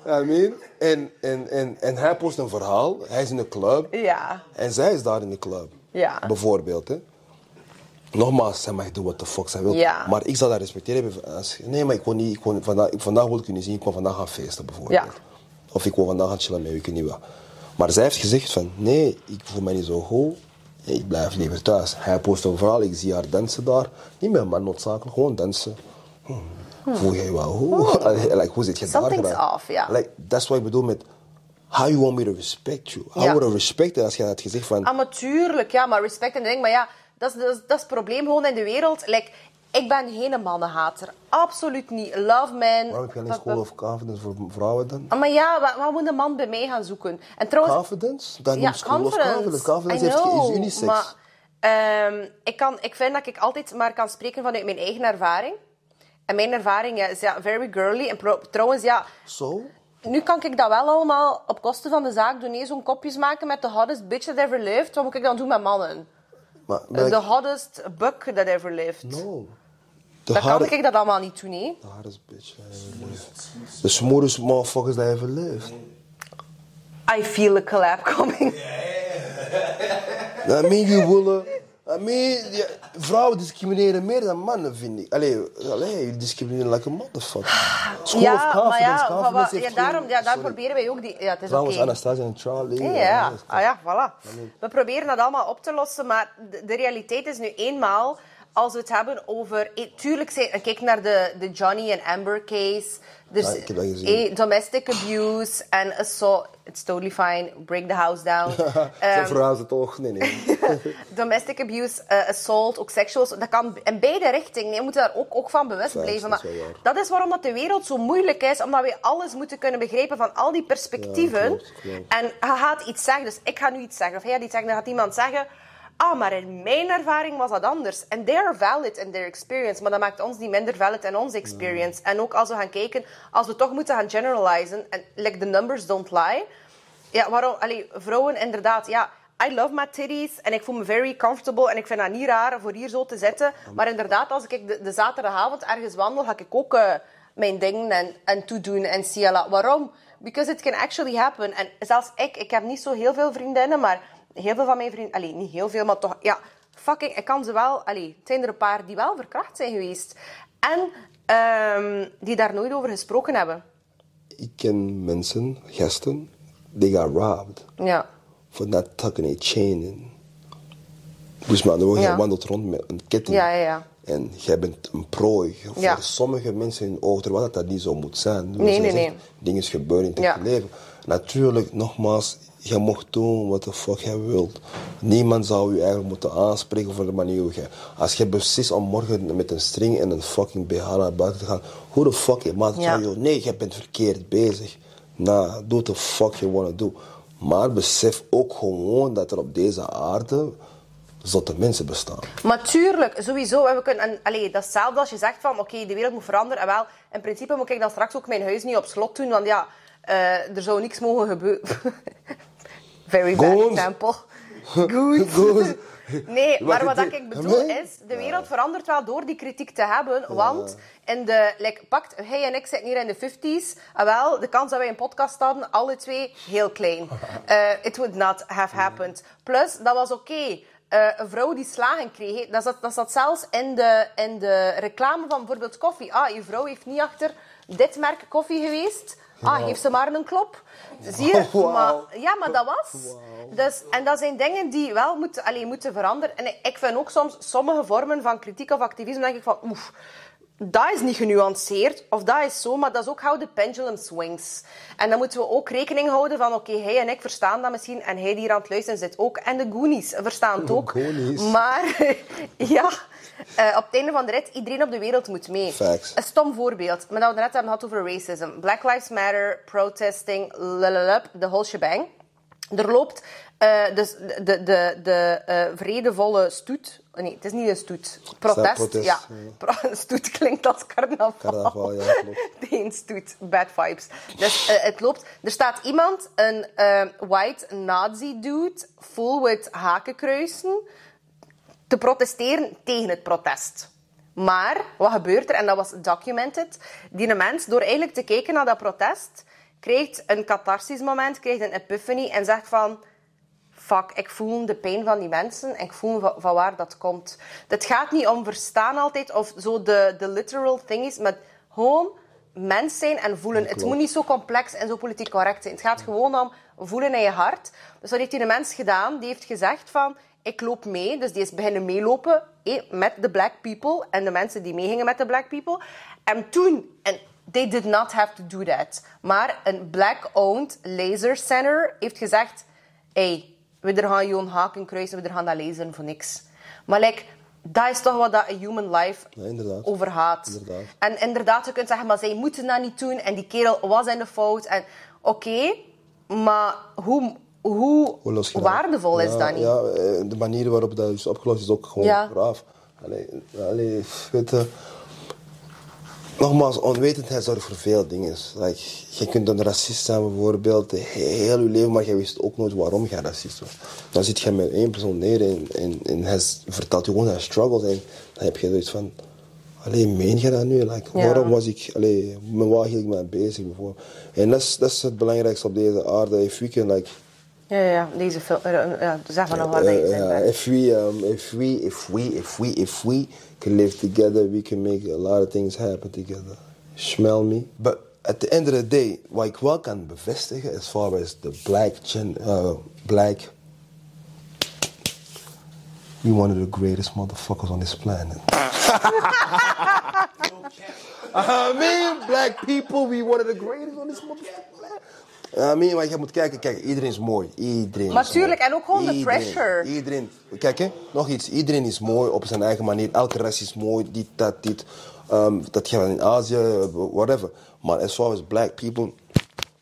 I mean, en, en, en, en hij post een verhaal. Hij is in de club. Ja. En zij is daar in de club. Ja. Bijvoorbeeld. Hè. Nogmaals, zij mag doen wat de fuck zij wil. Ja. Maar ik zal dat respecteren. Als, nee, maar ik wil niet, ik wil, vandaag, ik, vandaag wil ik je niet zien. Ik wil vandaag gaan feesten bijvoorbeeld. Ja. Of ik wil vandaag gaan chillen met je, weet niet wat. Maar zij heeft gezegd van, nee, ik voel mij niet zo goed. Ik blijf liever thuis. Hij post een verhaal, ik zie haar dansen daar. Niet meer maar noodzakelijk, gewoon dansen. Hm. Voel jij wel goed? like, hoe zit je daar Something's gedaan? off, ja. Like, that's what ik bedoel met... How you want me to respect you? How Ja. would I respect it als je had gezegd van... Ah, ja, maar respect en ding. Maar ja, dat is, dat, is, dat is het probleem gewoon in de wereld. Like, ik ben geen mannenhater. Absoluut niet. Love men. Waarom heb je alleen school of confidence voor vrouwen dan? Ah, Maar ja, wat, wat moet een man bij mij gaan zoeken? En trouwens, Confidence? Dan ja, of confidence. Confidence I heeft, know, is unisex. Maar, ehm, ik, kan, ik vind dat ik altijd maar kan spreken vanuit mijn eigen ervaring. En mijn ervaring ja, is ja, very girly. En pro- trouwens, ja, Zo? nu kan ik dat wel allemaal op kosten van de zaak doen. Nee, zo'n kopjes maken met de hottest bitch that ever lived. Wat moet ik dan doen met mannen? Maar ik- De hottest buck that ever lived. No. De Dan kan ik dat allemaal niet doen, nee. The hardest bitch I ever lived. The smoothest motherfuckers that ever lived. I feel a collab coming. I mean, you willen... Mean, ja, vrouwen discrimineren meer dan mannen, vind ik. Allee, allee jullie discrimineren like a motherfucker. School of ja, maar confidence. ja, heeft ja, daarom, ja, daar sorry. proberen wij ook die... Ja, het is Trouwens, oké. Anastasia en Charlie. Ja, ja, ja. Ah, ja, voilà. We proberen dat allemaal op te lossen, maar de, de realiteit is nu eenmaal, als we het hebben over... eh, Tuurlijk, zijn, kijk naar de, de Johnny en Amber case. Dus, Ja, ik heb dat gezien. eh, domestic abuse en assault. It's totally fine. Break the house down. [laughs] Ehm, het toch? Nee, nee. [laughs] domestic abuse, eh, assault, ook sexual assault, dat kan in beide richtingen. Je moet daar ook, ook van bewust blijven. dat Maar is dat is waarom dat de wereld zo moeilijk is, omdat we alles moeten kunnen begrijpen van al die perspectieven. Ja, klopt, klopt. En hij gaat iets zeggen, dus ik ga nu iets zeggen, of hij gaat iets zeggen, dan gaat iemand zeggen... Ah, maar in mijn ervaring was dat anders. En they are valid in their experience, maar dat maakt ons niet minder valid in onze experience. En ook als we gaan kijken, als we toch moeten gaan generalizen, en like the numbers don't lie... Ja, waarom? Allee, vrouwen inderdaad, ja... I love my titties en ik voel me very comfortable en ik vind dat niet raar voor hier zo te zitten. Maar inderdaad, als ik de, de zaterdagavond ergens wandel, ga ik ook eh, mijn dingen en, en toedoen en ciela. Waarom? Because it can actually happen. En zelfs ik, ik heb niet zo heel veel vriendinnen, maar heel veel van mijn vrienden... Allee, niet heel veel, maar toch... Ja, fucking, ik kan ze wel... Allee, het zijn er een paar die wel verkracht zijn geweest. En ehm, die daar nooit over gesproken hebben. Ik ken mensen, gasten, die got robbed. Ja. For not tucking a chain in. Dus maar Ja. wandelt rond met een ketting. Ja, ja, ja. En jij bent een prooi. Voor Ja. sommige mensen in ogen, terwijl dat, dat niet zo moet zijn. Nee, nee, nee. Dingen gebeuren in het Ja. leven. Natuurlijk, nogmaals, je mocht doen wat de fuck jij wilt. Niemand zou je eigenlijk moeten aanspreken voor de manier hoe je... Als je beslist om morgen met een string en een fucking BH naar buiten te gaan, hoe de fuck je maakt Ja. jou, nee, je bent verkeerd bezig. Nou, doe what the fuck you wanna do. Maar besef ook gewoon dat er op deze aarde zotte mensen bestaan. Maar tuurlijk, sowieso. En we kunnen, en, allee, dat is hetzelfde als je zegt van, oké, de wereld moet veranderen. En wel, in principe moet ik dan straks ook mijn huis niet op slot doen, want ja, eh, er zou niks mogen gebeuren. [laughs] Very bad Goons. example. [laughs] Goed. Goons. [laughs] Nee, maar wat ik bedoel is, de wereld verandert wel door die kritiek te hebben. Want in de, like, pakt, hij en ik zitten hier in de 50s. En wel, de kans dat wij een podcast hadden, alle twee, heel klein. [laughs] Eh, it would not have happened. Plus, dat was oké. Eh, een vrouw die slagen kreeg, dat zat, dat zat zelfs in de, in de reclame van bijvoorbeeld koffie. Ah, je vrouw heeft niet achter dit merk koffie geweest. Ah, heeft ze maar een klop. Zie je? Wauw. Maar, ja, maar dat was. Dus, en dat zijn dingen die wel moeten, allee, moeten veranderen. En ik, vind ook soms sommige vormen van kritiek of activisme, denk ik van, oef, dat is niet genuanceerd, of dat is zo, maar dat is ook how the pendulum swings. En dan moeten we ook rekening houden van, oké, hij en ik verstaan dat misschien, en hij die hier aan het luisteren zit ook, en de Goonies verstaan het ook. Goonies. Maar, [laughs] ja, eh, op het einde van de rit, iedereen op de wereld moet mee. Facts. Een stom voorbeeld, maar dat we net hebben gehad over racism. Black Lives Matter, protesting, lalalup, de whole shebang. Er loopt dus de, de, de, de eh, vredevolle stoet. Nee, het is niet een stoet. Protest. protest, ja. [laughs] ja. Pro- stoet klinkt als carnaval. Carnaval, ja, klopt. [laughs] Nee, een stoet. Bad vibes. Dus het loopt. Er staat iemand, een white Nazi dude, full with hakenkruisen, te protesteren tegen het protest. Maar wat gebeurt er? En dat was documented. Die mens, door eigenlijk te kijken naar dat protest, krijgt een catharsis moment, krijgt een epiphany en zegt van fuck, ik voel de pijn van die mensen en ik voel van, van waar dat komt. Het gaat niet om verstaan altijd of zo de, de literal thing is, maar gewoon mens zijn en voelen. Het moet niet zo complex en zo politiek correct zijn. Het gaat gewoon om voelen in je hart. Dus wat heeft die mens gedaan? Die heeft gezegd van, ik loop mee. Dus die is beginnen meelopen eh, met de black people en de mensen die meegingen met de black people. En toen... En They did not have to do that. Maar een black-owned laser center heeft gezegd... Hey, we er gaan Johan Haken kruisen, we er gaan dat lezen voor niks. Maar like, dat is toch wat dat een human life Ja, inderdaad. over gaat. Inderdaad. En inderdaad, je kunt zeggen, maar zij moeten dat niet doen. En die kerel was in de fout. En oké, maar hoe, hoe, waardevol is Ja, dat niet? Ja, eh, de manier waarop dat is opgelost is ook gewoon Ja. braaf. Allee, allee, weet je, nogmaals, onwetendheid zorgt voor veel dingen. Like, je kunt een racist zijn bijvoorbeeld, heel je leven, maar je wist ook nooit waarom je racist was. Dan zit je met één persoon neer en, en, en hij vertelt je gewoon zijn struggles en dan heb je zoiets van... Allee, meen je dat nu? Like, Ja. Waarom was ik... Allee, waar hield ik me mee bezig bijvoorbeeld? En dat is, dat is het belangrijkste op deze aarde. If we can like, Eh, Ja, zeg maar nog Uh, uh, if we, um, if we, if we, if we, if we can live together, we can make a lot of things happen together. Smell me. But at the end of the day, wat ik wel kan bevestigen as far as the black gen, uh, black, we one of the greatest motherfuckers on this planet. [laughs] [laughs] I mean, black people, we one of the greatest on this motherfucking mean, maar je moet kijken, kijk, iedereen is mooi. Iedereen Maar is tuurlijk, mooi. en ook gewoon de Iedereen, pressure. Iedereen, kijk hè, nog iets. Iedereen is mooi op zijn eigen manier. Elke ras is mooi, dit, dat, dit. Ehm, dat gaat in Azië, whatever. Maar as far as black people,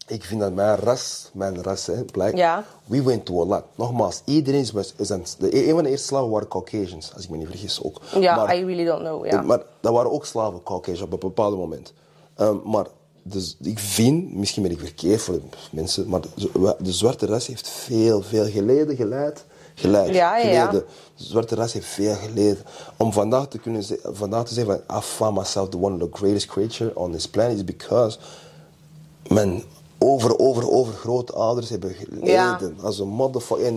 ik vind dat mijn ras, mijn ras, hè, black, Ja. we went through a lot. Nogmaals, iedereen is, is een, de, een van de eerste slaven waren Caucasians, als ik me niet vergis ook. Ja, Maar- I really don't know. Ja. maar dat waren ook slaven, Caucasians, op een bepaald moment. Ehm, maar dus, ik vind, misschien ben ik verkeerd voor de mensen, maar de, de zwarte ras heeft veel, veel geleden, geleid. Geleid, Ja, ja. De zwarte ras heeft veel geleden. Om vandaag te kunnen vandaag te zeggen van I found myself the one of the greatest creature on this planet is because mijn over, over, over grootouders hebben geleden als een motherfucker.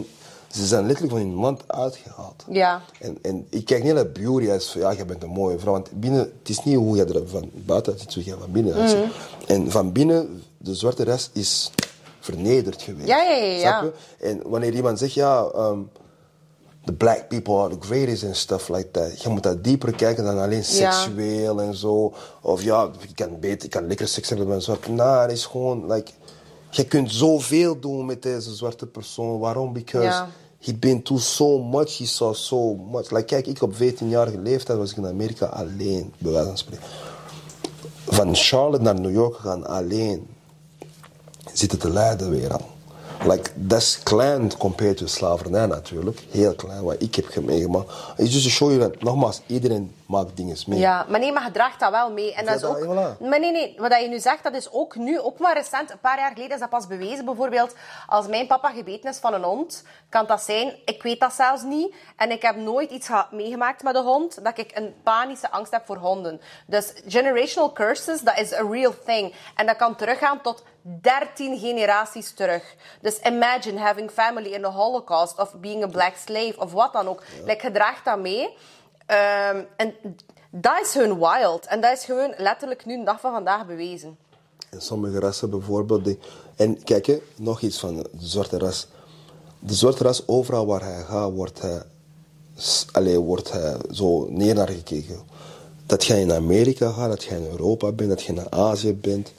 En ze zijn letterlijk van hun land uitgehaald. Ja. En, en ik kijk niet naar beauty als van, ja, je bent een mooie vrouw. Want binnen, het is niet hoe je er van buiten ziet, hoe je van binnen. Mhm. En van binnen, de zwarte rest is vernederd geweest. Ja, ja, ja, ja. Snap je? En wanneer iemand zegt, ja, um, the black people are the greatest and stuff like that. Je moet dat dieper kijken dan alleen Ja. seksueel en zo. Of ja, ik kan, beter, ik kan lekker seks hebben met een zwarte. Nee, het is gewoon, like, je kunt zoveel doen met deze zwarte persoon. Waarom? Because Ja. he been through so much, he saw so much. Like, kijk, ik op 14-jarige leeftijd was ik in Amerika alleen, bij wijze van spreken. Van Charlotte naar New York gaan alleen. Zitten te lijden weer al. Like, dat is klein compared to slavernij natuurlijk. Heel klein, wat ik heb meegemaakt. It's just to show you that, nogmaals, iedereen maakt dingen mee. Ja, maar nee, maar je draagt dat wel mee. En dat is ook... voilà. Maar nee, nee, wat je nu zegt, dat is ook nu, ook maar recent, een paar jaar geleden is dat pas bewezen. Bijvoorbeeld, als mijn papa gebeten is van een hond, kan dat zijn, ik weet dat zelfs niet. En ik heb nooit iets meegemaakt met een hond, dat ik een panische angst heb voor honden. Dus generational curses, dat is a real thing. En dat kan teruggaan tot 13 generaties terug. Dus imagine having family in the Holocaust, of being a black slave, of wat dan ook. Like, je draagt dat mee. Ehm, en dat is hun wild. En dat is gewoon letterlijk nu, de dag van vandaag, bewezen. En sommige rassen bijvoorbeeld. Die, en kijk, hè, nog iets van de zwarte ras. De zwarte ras, overal waar hij gaat, wordt hij, allee, wordt hij zo neer naar gekeken. Dat jij in Amerika gaat, dat jij in Europa bent, dat je naar Azië bent.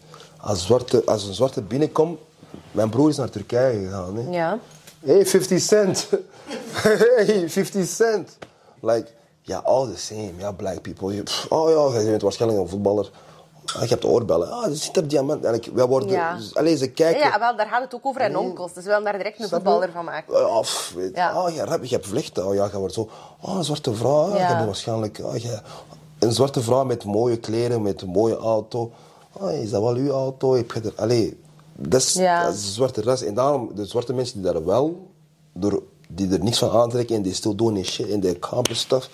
Als, zwarte, als een zwarte binnenkomt... Mijn broer is naar Turkije gegaan. Hè. Ja. Hey, 50 cent. [laughs] hey, 50 cent. Like, ja, all the same. Ja, black people. Pff, Oh ja, je bent waarschijnlijk een voetballer. Ah, je hebt oorbellen. Ah, er zit op diamant. En ik, wij worden... Ja. Dus, ze kijken... Ja, wel, daar gaat het ook over en onkels. Dus we willen daar direct een voetballer van maken. Ja, pff, weet, Ja. Oh, ja, je hebt vlechten. Oh ja, je wordt zo... Oh, een zwarte vrouw. Ah, Ja. Je bent waarschijnlijk... Oh, je, een zwarte vrouw met mooie kleren, met een mooie auto. Is dat wel uw auto? Heb je er... Allee, dat is, Ja. dat is de zwarte ras. En daarom, de zwarte mensen die daar wel... Door, die er niks van aantrekken en die still their shit and they accomplish stuff.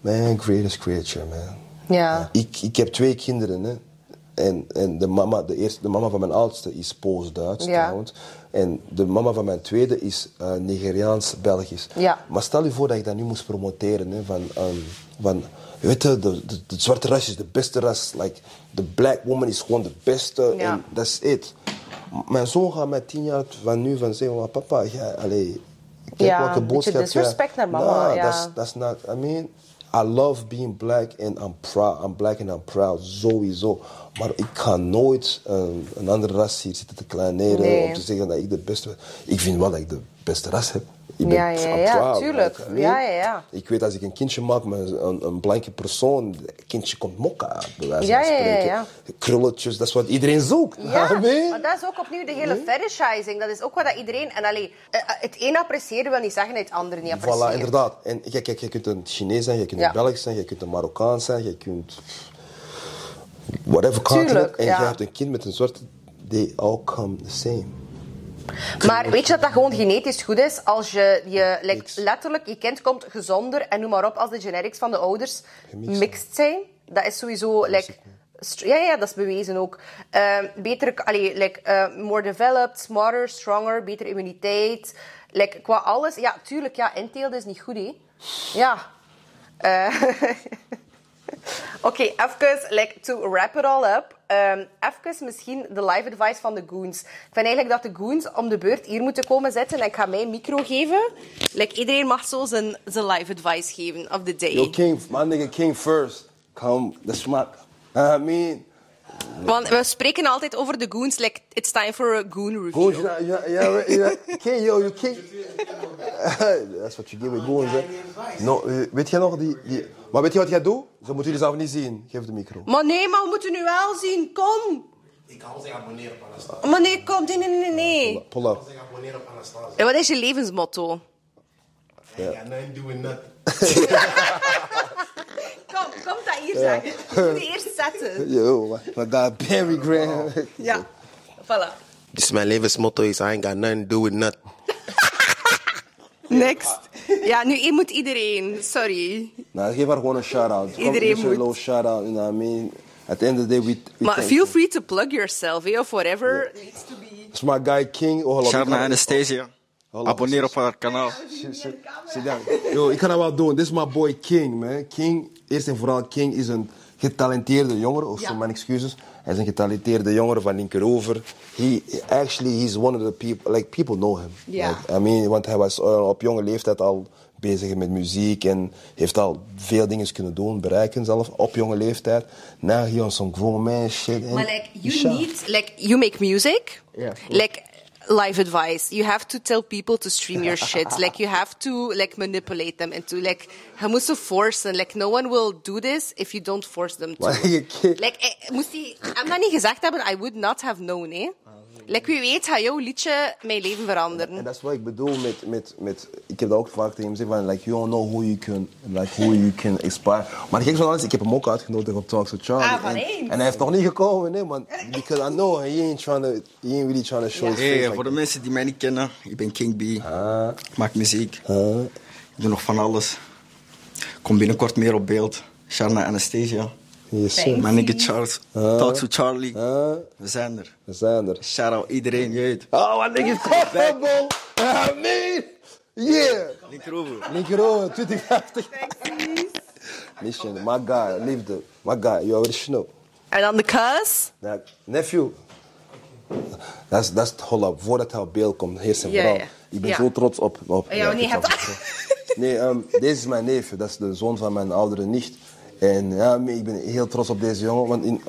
Man, greatest creature, man. Ja. Ik, ik heb twee kinderen, hè. En, en de, mama, de, eerste, de mama van mijn oudste is Pools-Duits Ja. trouwens. En de mama van mijn tweede is eh, Nigeriaans-Belgisch. Ja. Maar stel je voor dat ik dat nu moest promoteren. Hè, van, ehm, van, je weet je, de, de, de zwarte ras is de beste ras. Like, the black woman is gewoon de beste. Ja. En that's it. Mijn zoon gaat met tien jaar van nu van zeggen, "Maar papa, ja, allee, kijk Ja, welke boodschap jij-" disrespect naar mama, Nah, ja. that's- that's not, I mean, I love being black and I'm proud. I'm black and I'm proud, sowieso. Maar ik ga nooit een, een andere ras hier zitten te kleineren Nee. om te zeggen dat ik de beste ben. Ik vind wel dat ik de beste ras heb. Ja, ja, ja, 12, tuurlijk. like, Ja, ja, ja. Ik weet als ik een kindje maak met een, een blanke persoon, het kindje komt mokka uit, bij wijze Ja, van ja, ja, spreken. ja. Krulletjes, dat is wat iedereen zoekt. Ja, [laughs] maar dat is ook opnieuw de hele fetishizing. Dat is ook wat dat iedereen... En allee, eh, eh, het een appreciëren wil niet zeggen dat het andere niet appreciëren. Voilà, inderdaad. En kijk, kijk, je kunt een Chinees zijn, je kunt Ja. een Belg zijn, je kunt een Marokkaan zijn, je kunt whatever continent. Tuurlijk, En ja. je hebt een kind met een zwarte, they all come the same. Maar weet je dat dat gewoon genetisch goed is? Als je, je like, letterlijk, je kind komt gezonder en noem maar op, als de genetics van de ouders Gemixt mixed zijn. Dat is sowieso... Like, ja, ja, dat is bewezen ook. Eh, beter, allee, like, eh, more developed, smarter, stronger, betere immuniteit. Like, qua alles... Ja, tuurlijk, ja, inteelt is niet goed, hè. Ja. Eh, [laughs] [laughs] Oké, even, like, to wrap it all up. ehm even misschien de live advice van de Goons. Ik vind eigenlijk dat de Goons om de beurt hier moeten komen zitten en ik ga mij een micro geven. Like, iedereen mag zo zijn, zijn live advice geven of the day. Yo, King, my nigga King first. Come, that's my, I mean, Want we spreken altijd over de Goons, like, it's time for a Goon review. Goons, ja, ja, ja, King, yo, you King. [laughs] That's what you give with Goons, hè. No, eh, weet je nog, die, die, maar weet je wat jij doet? Zo moeten jullie zelf niet zien. Geef de micro. Maar nee, maar we moeten nu wel zien. Kom. Ik kan zich abonneren op Anastasia. Maar nee, kom. Nee, nee, nee, nee. Pull up. Ik kan zich abonneren op Anastasia. En wat is je levensmotto? I ain't got nothing doing nothing. Kom, kom dat hier zeggen. Je moet je eerst zetten. [laughs] Yo, my, my guy Barry Graham. Ja. Voilà. Dus mijn levensmotto is I ain't got nothing to do with nothing. [laughs] Next. Ja, nu hier moet iedereen. Sorry. Nou, geef haar gewoon een shout-out. Iedereen moet. little shout-out, you know what I mean? At the end of the day, we... we Maar feel you. free to plug yourself, eh, of whatever needs to be. It's my guy King. Oh, hallo. Shout naar Anastasia. Abonneer op haar kanaal. Sit down. [laughs] Yo, ik kan dat wel doen. This is my boy King, man. King, eerst en vooral, King is een getalenteerde jongere. Of Ja. zo, mijn excuses. Hij is een getalenteerde jongere van Linkeroever. He, actually, he's one of the people, like, people know him. Ja. Like, I mean, want hij was uh, op jonge leeftijd al bezig met muziek en heeft al veel dingen kunnen doen, bereiken zelf, op jonge leeftijd. Now he on some grown man shit. Maar like, you need, like, you make music. Yeah. Like, life advice. You have to tell people to stream your shit. [laughs] Like, you have to, like, manipulate them into, like, je moet ze forcen. Like, no one will do this if you don't force them to. Maar je kind- Like, eh, moest hij hem dat niet gezegd hebben, I would not have known, eh. Like, wie weet gaat jouw liedje mijn leven veranderen. En dat is wat ik bedoel met, met, met... Ik heb dat ook vaak tegen hem gezegd van... Like, you don't know who you can... Like, who you can inspire. Maar gek alles, ik heb hem ook uitgenodigd op Talk to Charlie. Ah, van en, eens. en hij is nog niet gekomen, nee, man. Because I know he ain't trying to... He ain't really trying to show his face. Hey, like voor de mensen die mij niet kennen, ik ben King B. Ah, Ik maak muziek. ah. Ik doe nog van alles. Kom binnenkort meer op beeld. Naar Anastasia. Yes. Mijn nigga Charles. Talk to Charlie. We zijn er. we zijn er. Shout out iedereen, je weet. Oh, my nigga. I mean, yeah. Linkerover. Linkerover, 2050. Mission, my guy, liefde. My guy, you already know. En dan de kus. Nephew. Dat is, dat is, hold up, voordat hij op beeld komt, eerst en vooral. Ik ben Ja. zo trots op... op Ja, het. Nee, ehm, deze is mijn neef, dat is de zoon van mijn oudere nicht. En ja, ik ben heel trots op deze jongen, want in,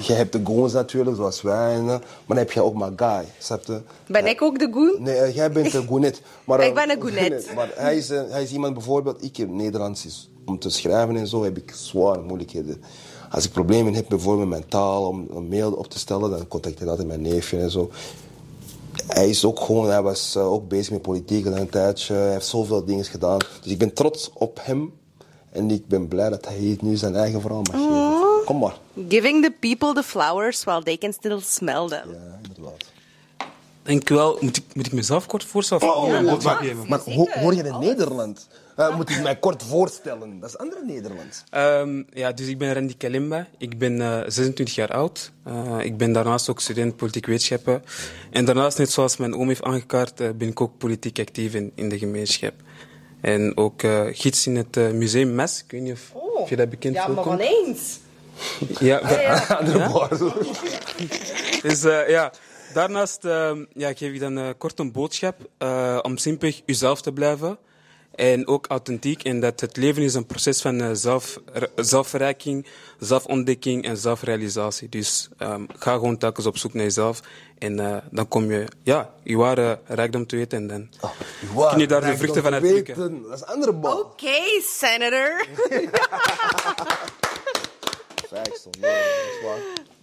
je hebt de goons natuurlijk, zoals wij, en, maar dan heb je ook my guy, snap je? Ben ik ook de goon? Nee, eh, jij bent een [laughs] Gounet. Maar, Ik eh, ben een Gounet. [laughs] Maar hij is, eh, hij is iemand bijvoorbeeld, ik heb Nederlands is, om te schrijven en zo heb ik zware moeilijkheden. Als ik problemen heb bijvoorbeeld met mijn taal, om een mail op te stellen, dan contact ik altijd mijn neefje en zo. Hij is ook gewoon, hij was ook bezig met politiek al een tijdje. Hij heeft zoveel dingen gedaan. Dus ik ben trots op hem. En ik ben blij dat hij nu zijn eigen verhaal mag geven. Kom maar. Giving the people the flowers while they can still smell them. Ja, inderdaad. Denk wel, moet ik, moet ik mezelf kort voorstellen? Of Oh, mijn maar, boodschap geven? maar ho- hoor je in Nederland? Eh, moet ik mij kort voorstellen? Dat is andere Nederlands. Ehm, ja, dus ik ben Randy Kalimba. Ik ben eh, 26 jaar oud. Eh, ik ben daarnaast ook student politiek wetenschappen. En daarnaast, net zoals mijn oom heeft aangekaart, eh, ben ik ook politiek actief in, in de gemeenschap. En ook eh, gids in het eh, museum Mes. Ik weet niet of, of je dat bekend voorkomt. eens. Ja, [laughs] Andere bar. Dus eh, ja, daarnaast ehm, ja, geef ik dan kort een boodschap om simpelweg uzelf te blijven. En ook authentiek in dat het leven is een proces van eh, zelf, zelfverrijking, zelfontdekking en zelfrealisatie. Dus ehm, ga gewoon telkens op zoek naar jezelf. En eh, dan kom je ja, je ware rijkdom te weten. En dan Waar, kun je daar de vruchten van uitplukken. Dat is een andere bal. Oké, senator. [laughs] Facts.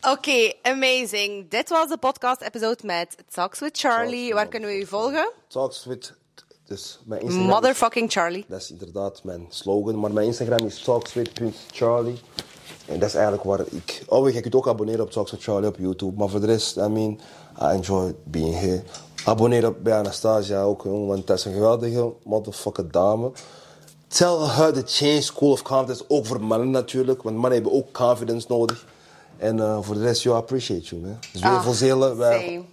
Oké, amazing. Dit was de podcast-episode met Talks with Charlie. Talks Waar kunnen we u volgen? Talks with... Dus mijn Instagram is- Motherfucking Charlie. Dat is inderdaad mijn slogan. Maar mijn Instagram is talkswith.charlie. En dat is eigenlijk waar ik... Oh, je kunt ook abonneren op Talks with Charlie op YouTube. Maar voor de rest, I mean, I enjoy being here. Abonneer op bij Anastasia ook, want dat is een geweldige motherfucker dame. Tell her the change School of Confidence. Ook voor mannen natuurlijk, want mannen hebben ook confidence nodig. En eh, voor de rest, yo, I appreciate you, man. Dus weer Ah, voor Zelen,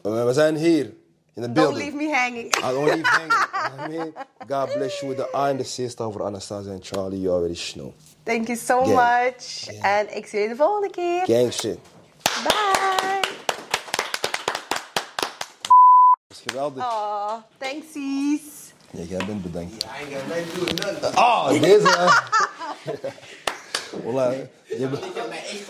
we zijn hier in de Don't building. leave me hanging. I don't leave hanging. I [laughs] mean, God bless you with the I and the sister over Anastasia and Charlie. You already know. Thank you so Gang. much. En ik zie je de volgende keer. Gang shit. Bye. Dat is geweldig. Oh, thanksies. Ja, jij bent bedankt. I ain't got nothing to do with nothing. Ah, deze. hè. Voilà. Je bent... Ik heb mijn echt